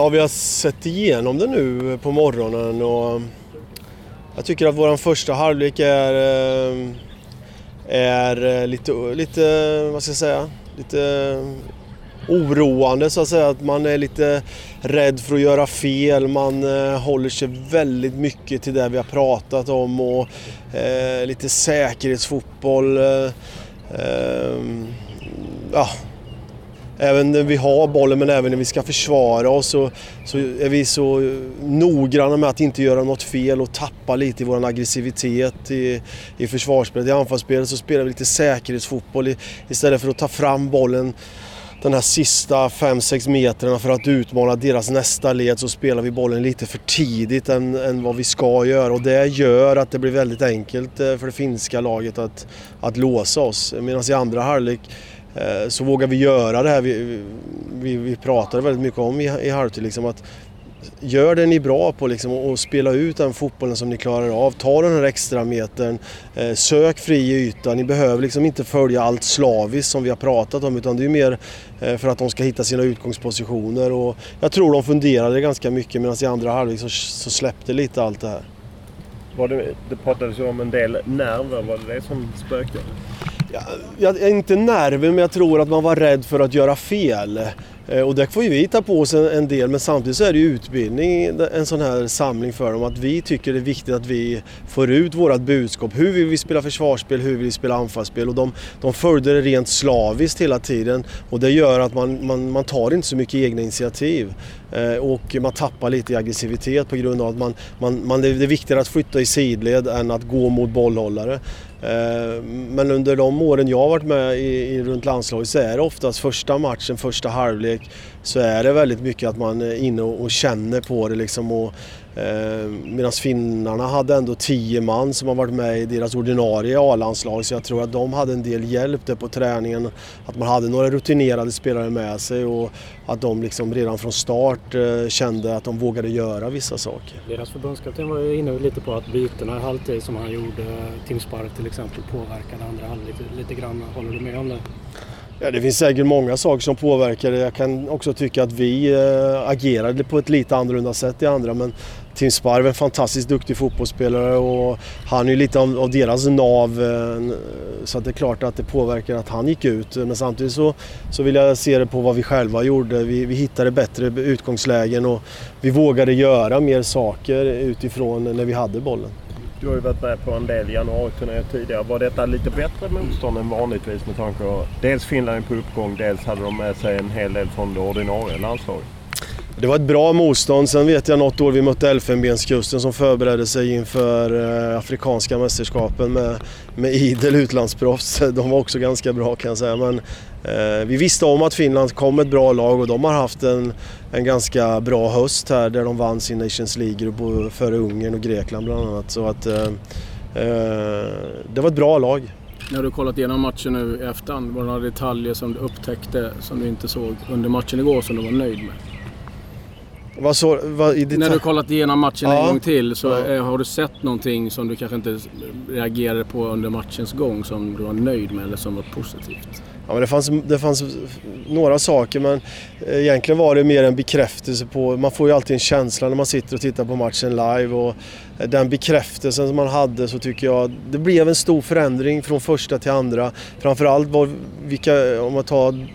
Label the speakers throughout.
Speaker 1: Ja, vi har sett igenom det nu på morgonen och jag tycker att vår första halvlek är, eh, är eh, lite, lite, vad ska jag säga, lite oroande så att säga. Att man är lite rädd för att göra fel. Man eh, håller sig väldigt mycket till det vi har pratat om och eh, lite säkerhetsfotboll. Eh, eh ja, även när vi har bollen men även när vi ska försvara oss så, så är vi så noggranna med att inte göra något fel och tappa lite i vår aggressivitet i, i försvarsspelet. I anfallsspelet så spelar vi lite säkerhetsfotboll i, istället för att ta fram bollen den här sista 5-6 metrarna för att utmana deras nästa led så spelar vi bollen lite för tidigt än, än, vad vi ska göra och det gör att det blir väldigt enkelt eh, för det finska laget att, att låsa oss. Medan i andra halvlek Eh, så vågar vi göra det här vi, vi, vi pratade väldigt mycket om i, i halvtid. Liksom, att gör det ni är bra på liksom, och spela ut den fotbollen som ni klarar av. Ta den här extra metern, eh, sök fri yta. Ni behöver liksom inte följa allt slaviskt som vi har pratat om utan det är mer eh, för att de ska hitta sina utgångspositioner. Och jag tror de funderade ganska mycket medan i andra halvlek så, så släppte lite allt det här.
Speaker 2: Var det, det pratades ju om en del nerver. Var det det som spökade?
Speaker 1: Jag jag, inte nervig, men jag tror att man var rädd för att göra fel. Eh, och där får ju vi ta på oss en del men samtidigt så är det ju utbildning, eh, en sån här samling för dem. Att vi tycker det är viktigt att vi får ut vårt budskap. Hur vill vi spela försvarsspel, hur vill vi spela anfallsspel? Och de, de följde det rent slaviskt hela tiden och det gör att man, man, man tar inte så mycket egna initiativ. Eh, och man tappar lite i aggressivitet på grund av att man, man, man, det är viktigare att flytta i sidled än att gå mot bollhållare. Men under de åren jag har varit med i, i, runt landslaget så är det oftast första matchen, första halvlek så är det väldigt mycket att man är inne och, och känner på det liksom och Eh, Medan finnarna hade ändå tio man som har varit med i deras ordinarie A-landslag så jag tror att de hade en del hjälp där på träningen. Att man hade några rutinerade spelare med sig och att de liksom redan från start eh, kände att de vågade göra vissa saker.
Speaker 3: Deras förbundskapten var ju inne lite på att bytena i halvtid som han gjorde, Tim Spark till exempel, påverkade andra halvlek lite grann. Håller du med om det?
Speaker 1: Ja, det finns säkert många saker som påverkar det. Jag kan också tycka att vi eh, agerade på ett lite annorlunda sätt i andra. Men Tim Sparv är en fantastiskt duktig fotbollsspelare och han är ju lite av, av deras nav. Eh, så så det är klart att det påverkar att han gick ut. Men samtidigt så, så vill jag se det på vad vi själva gjorde. Vi, vi hittade bättre utgångslägen och vi vågade göra mer saker utifrån när vi hade bollen.
Speaker 2: Du har ju varit med på en del januariturnéer tidigare. Var detta lite bättre motstånd än vanligtvis med tanke på dels Finland är på uppgång, dels hade de med sig en hel del från det ordinarie landslaget?
Speaker 1: Det var ett bra motstånd. Sen vet jag något år vi mötte Elfenbenskusten som förberedde sig inför eh, Afrikanska mästerskapen med, med idel utlandsproffs. De var också ganska bra kan jag säga. Men eh, vi visste om att Finland kom ett bra lag och de har haft en, en ganska bra höst här där de vann sin Nations League grupp före Ungern och Grekland bland annat. Så att, eh, eh, det var ett bra lag.
Speaker 3: När du kollat igenom matchen nu i efterhand, var det några detaljer som du upptäckte som du inte såg under matchen igår som du var nöjd med?
Speaker 1: Vad så, vad,
Speaker 3: När du kollat igenom matchen ja. en gång till så ja. har du sett någonting som du kanske inte reagerade på under matchens gång som du var nöjd med eller som var positivt?
Speaker 1: Ja, men det, fanns, det fanns några saker men egentligen var det mer en bekräftelse på, man får ju alltid en känsla när man sitter och tittar på matchen live och den bekräftelsen som man hade så tycker jag det blev en stor förändring från första till andra. Framförallt var vilka, om man tar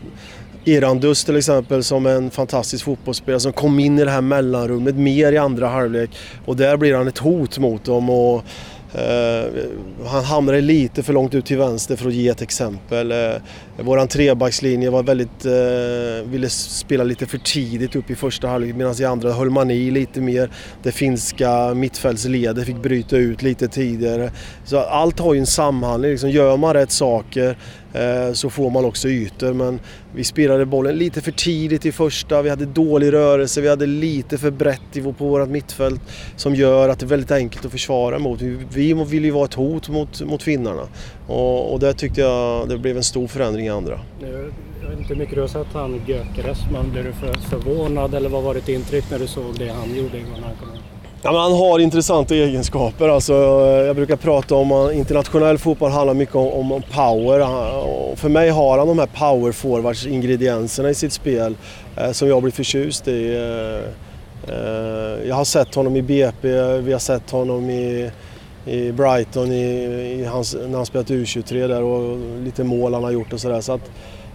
Speaker 1: Erandus till exempel som en fantastisk fotbollsspelare som kom in i det här mellanrummet mer i andra halvlek och där blir han ett hot mot dem. Och, eh, han hamnade lite för långt ut till vänster för att ge ett exempel. Eh, våran trebackslinje var väldigt, eh, ville spela lite för tidigt upp i första halvlek medan i andra höll man i lite mer. Det finska mittfältsledet fick bryta ut lite tidigare. Så allt har ju en samhandling. Liksom, gör man rätt saker Eh, så får man också ytor. Men vi spelade bollen lite för tidigt i första, vi hade dålig rörelse, vi hade lite för brett på vårt mittfält som gör att det är väldigt enkelt att försvara mot. Vi vill ju vara ett hot mot, mot finnarna och, och där tyckte jag det blev en stor förändring i andra.
Speaker 3: Jag vet inte hur mycket du har sett han Gökeres, men blev du för, förvånad eller vad var ditt intryck när du såg det han gjorde igår när han kom in?
Speaker 1: Ja, men han har intressanta egenskaper. Alltså, jag brukar prata om att internationell fotboll handlar mycket om, om power. Eh, för mig har han de här power forwards ingredienserna i sitt spel eh, som jag blir förtjust i. Eh, eh, jag har sett honom i BP, vi har sett honom i, i Brighton i, i hans, när han spelat U23 där och lite mål han har gjort och sådär. Så att,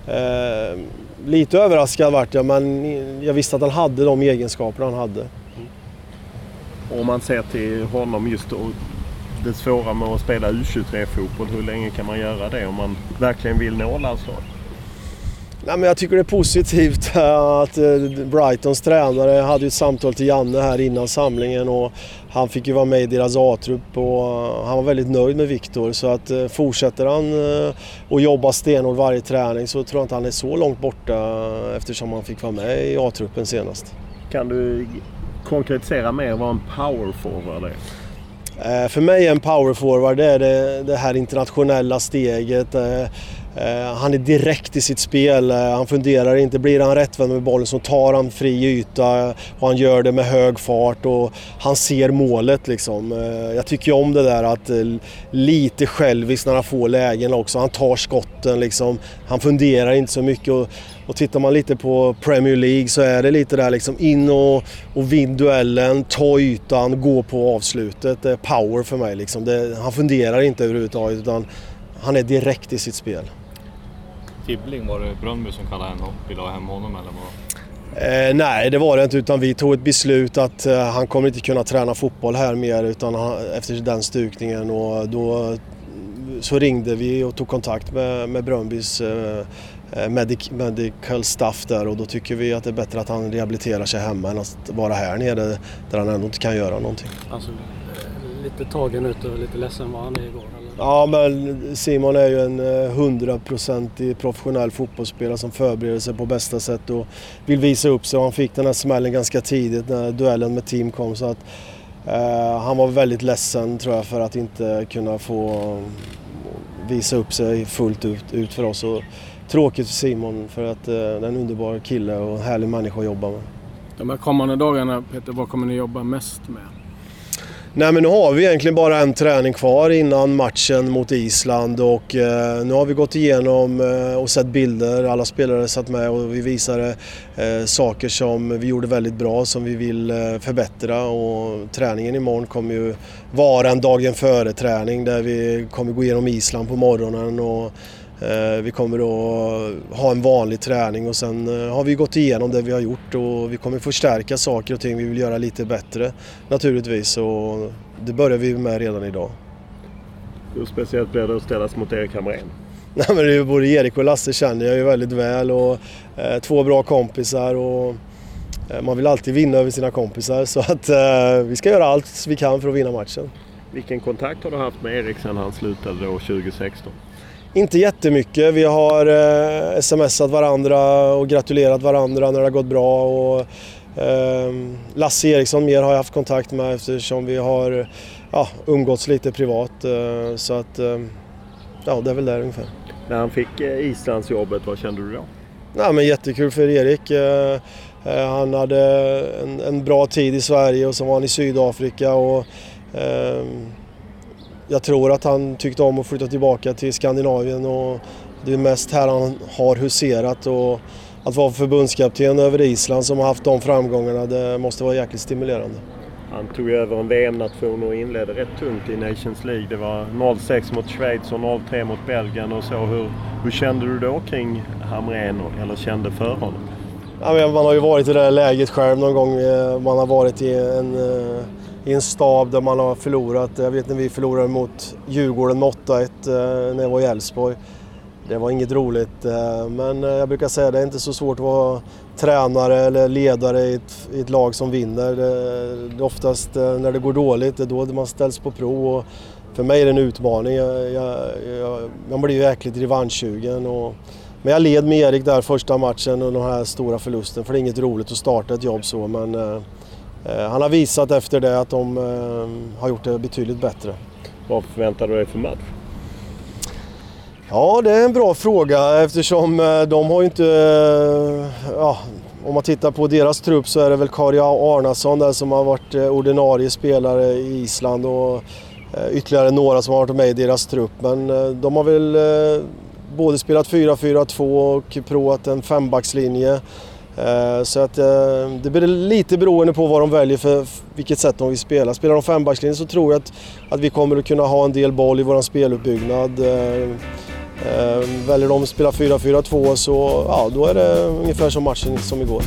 Speaker 1: eh, lite överraskad vart jag men jag visste att han hade de egenskaper han hade.
Speaker 2: Om man ser till honom just och det svåra med att spela U23-fotboll. Hur länge kan man göra det om man verkligen vill nå landslaget?
Speaker 1: Nej, men jag tycker det är positivt att eh, Brightons tränare hade ett samtal till Janne här innan samlingen och han fick ju vara med i deras A-trupp och han var väldigt nöjd med Viktor så att eh, fortsätter han att eh, jobba stenhårt varje träning så tror jag inte han är så långt borta eftersom han fick vara med i A-truppen senast.
Speaker 2: Kan du konkretisera mer vad en powerforward är?
Speaker 1: Eh, för mig är en powerforward det, är det, det här internationella steget. Eh, Eh, han är direkt i sitt spel, eh, han funderar inte. Blir han rättvänd med bollen så tar han fri yta eh, och han gör det med hög fart och han ser målet liksom. Jag tycker om det där att lite självisk när han får lägen också. Han tar skotten liksom. Han funderar inte så mycket. Och, och tittar man lite på Premier League så är det lite där liksom in och, och vinn duellen, ta ytan, gå på avslutet. Det är power för mig liksom. Det, han funderar inte överhuvudtaget utan han är direkt i sitt spel.
Speaker 4: Tibbling, var det Brönnby som kallade hem och ville ha hem honom eller
Speaker 1: vad? Eh, nej, det var det inte utan vi tog ett beslut att eh, han kommer inte kunna träna fotboll här mer utan han, efter den stukningen och då så ringde vi och tog kontakt med, med Brönnbys eh, Eh, medic, medical staff där och då tycker vi att det är bättre att han rehabiliterar sig hemma än att vara här nere där han ändå inte kan göra någonting.
Speaker 5: Alltså, eh, lite tagen ut och lite ledsen var han är igår?
Speaker 1: Ja, men Simon är ju en eh, hundraprocentig professionell fotbollsspelare som förbereder sig på bästa sätt och vill visa upp sig. Han fick den här smällen ganska tidigt när duellen med team kom så att eh, han var väldigt ledsen tror jag för att inte kunna få eh, visa upp sig fullt ut, ut för oss. Och, tråkigt för Simon för att eh, det är en underbar kille och en härlig människa att jobba med.
Speaker 3: De här kommande dagarna, Peter, vad kommer ni jobba mest med?
Speaker 1: Nej men nu har vi egentligen bara en träning kvar innan matchen mot Island och eh, nu har vi gått igenom eh, och sett bilder. Alla spelare satt med och vi visade eh, saker som vi gjorde väldigt bra som vi vill eh, förbättra och träningen imorgon kommer ju vara en dagen före träning där vi kommer gå igenom Island på morgonen och vi kommer att ha en vanlig träning och sen eh, har vi gått igenom det vi har gjort och vi kommer förstärka saker och ting vi vill göra lite bättre naturligtvis och det börjar vi med redan idag.
Speaker 2: Hur speciellt blir det att ställas mot Erik Hamrén?
Speaker 1: Nej, men det är både Erik och Lasse känner jag ju väldigt väl och eh, två bra kompisar och eh, man vill alltid vinna över sina kompisar så att eh, vi ska göra allt vi kan för att vinna matchen.
Speaker 2: Vilken kontakt har du haft med Erik sedan han slutade då 2016?
Speaker 1: Inte jättemycket. Vi har eh, smsat varandra och gratulerat varandra när det har gått bra. Och, eh, Lasse Eriksson mer har jag haft kontakt med eftersom vi har ja, umgåtts lite privat. Eh, så att, eh, ja, det är väl där ungefär.
Speaker 2: När han fick eh, Islandsjobbet, vad kände du då?
Speaker 1: Ja, men jättekul för Erik. Eh, eh, han hade en, en, bra tid i Sverige och så var han i Sydafrika. Och, jag tror att han tyckte om att flytta tillbaka till Skandinavien och det är mest här han har huserat och att vara förbundskapten över Island som har haft de framgångarna det måste vara jäkligt stimulerande.
Speaker 2: Han tog över en VM-nation och inledde rätt tungt i Nations League. Det var 0-6 mot Schweiz och 0-3 mot Belgien och så. Hur, hur kände du då kring Hamrén eller kände för honom?
Speaker 1: Ja, man har ju varit i det där läget själv någon gång. Eh, man har varit i en eh, i en stab där man har förlorat. Jag vet när vi förlorade mot Djurgården med 8-1 eh, när jag var i Elfsborg. Det var inget roligt eh, men eh, jag brukar säga att det är inte så svårt att vara tränare eller ledare i ett, i ett lag som vinner. Det är oftast när det går dåligt, det är då man ställs på prov. Och för mig är det en utmaning. Jag, jag, jag, man blir ju jäkligt revanschsugen. Och, men jag led med Erik där första matchen och den här stora förlusten för det är inget roligt att starta ett jobb så men Eh, han har visat efter det att de eh, har gjort det betydligt bättre.
Speaker 2: Vad förväntar du dig för match?
Speaker 1: Ja, det är en bra fråga eftersom eh, de har ju inte... Ja, om man tittar på deras trupp så är det väl Kari Arnason där som har varit eh, ordinarie spelare i Island och eh, ytterligare några som har varit med i deras trupp. Men eh, de har väl både spelat 4-4-2 och provat en fembackslinje. Eh, så att eh, det blir lite beroende på vad de väljer för vilket sätt de vill spela. Spelar de fembackslinje så tror jag att, att vi kommer att kunna ha en del boll i vår speluppbyggnad. Eh, väljer de att spela 4-4-2 så ja, då är det ungefär som matchen som igår.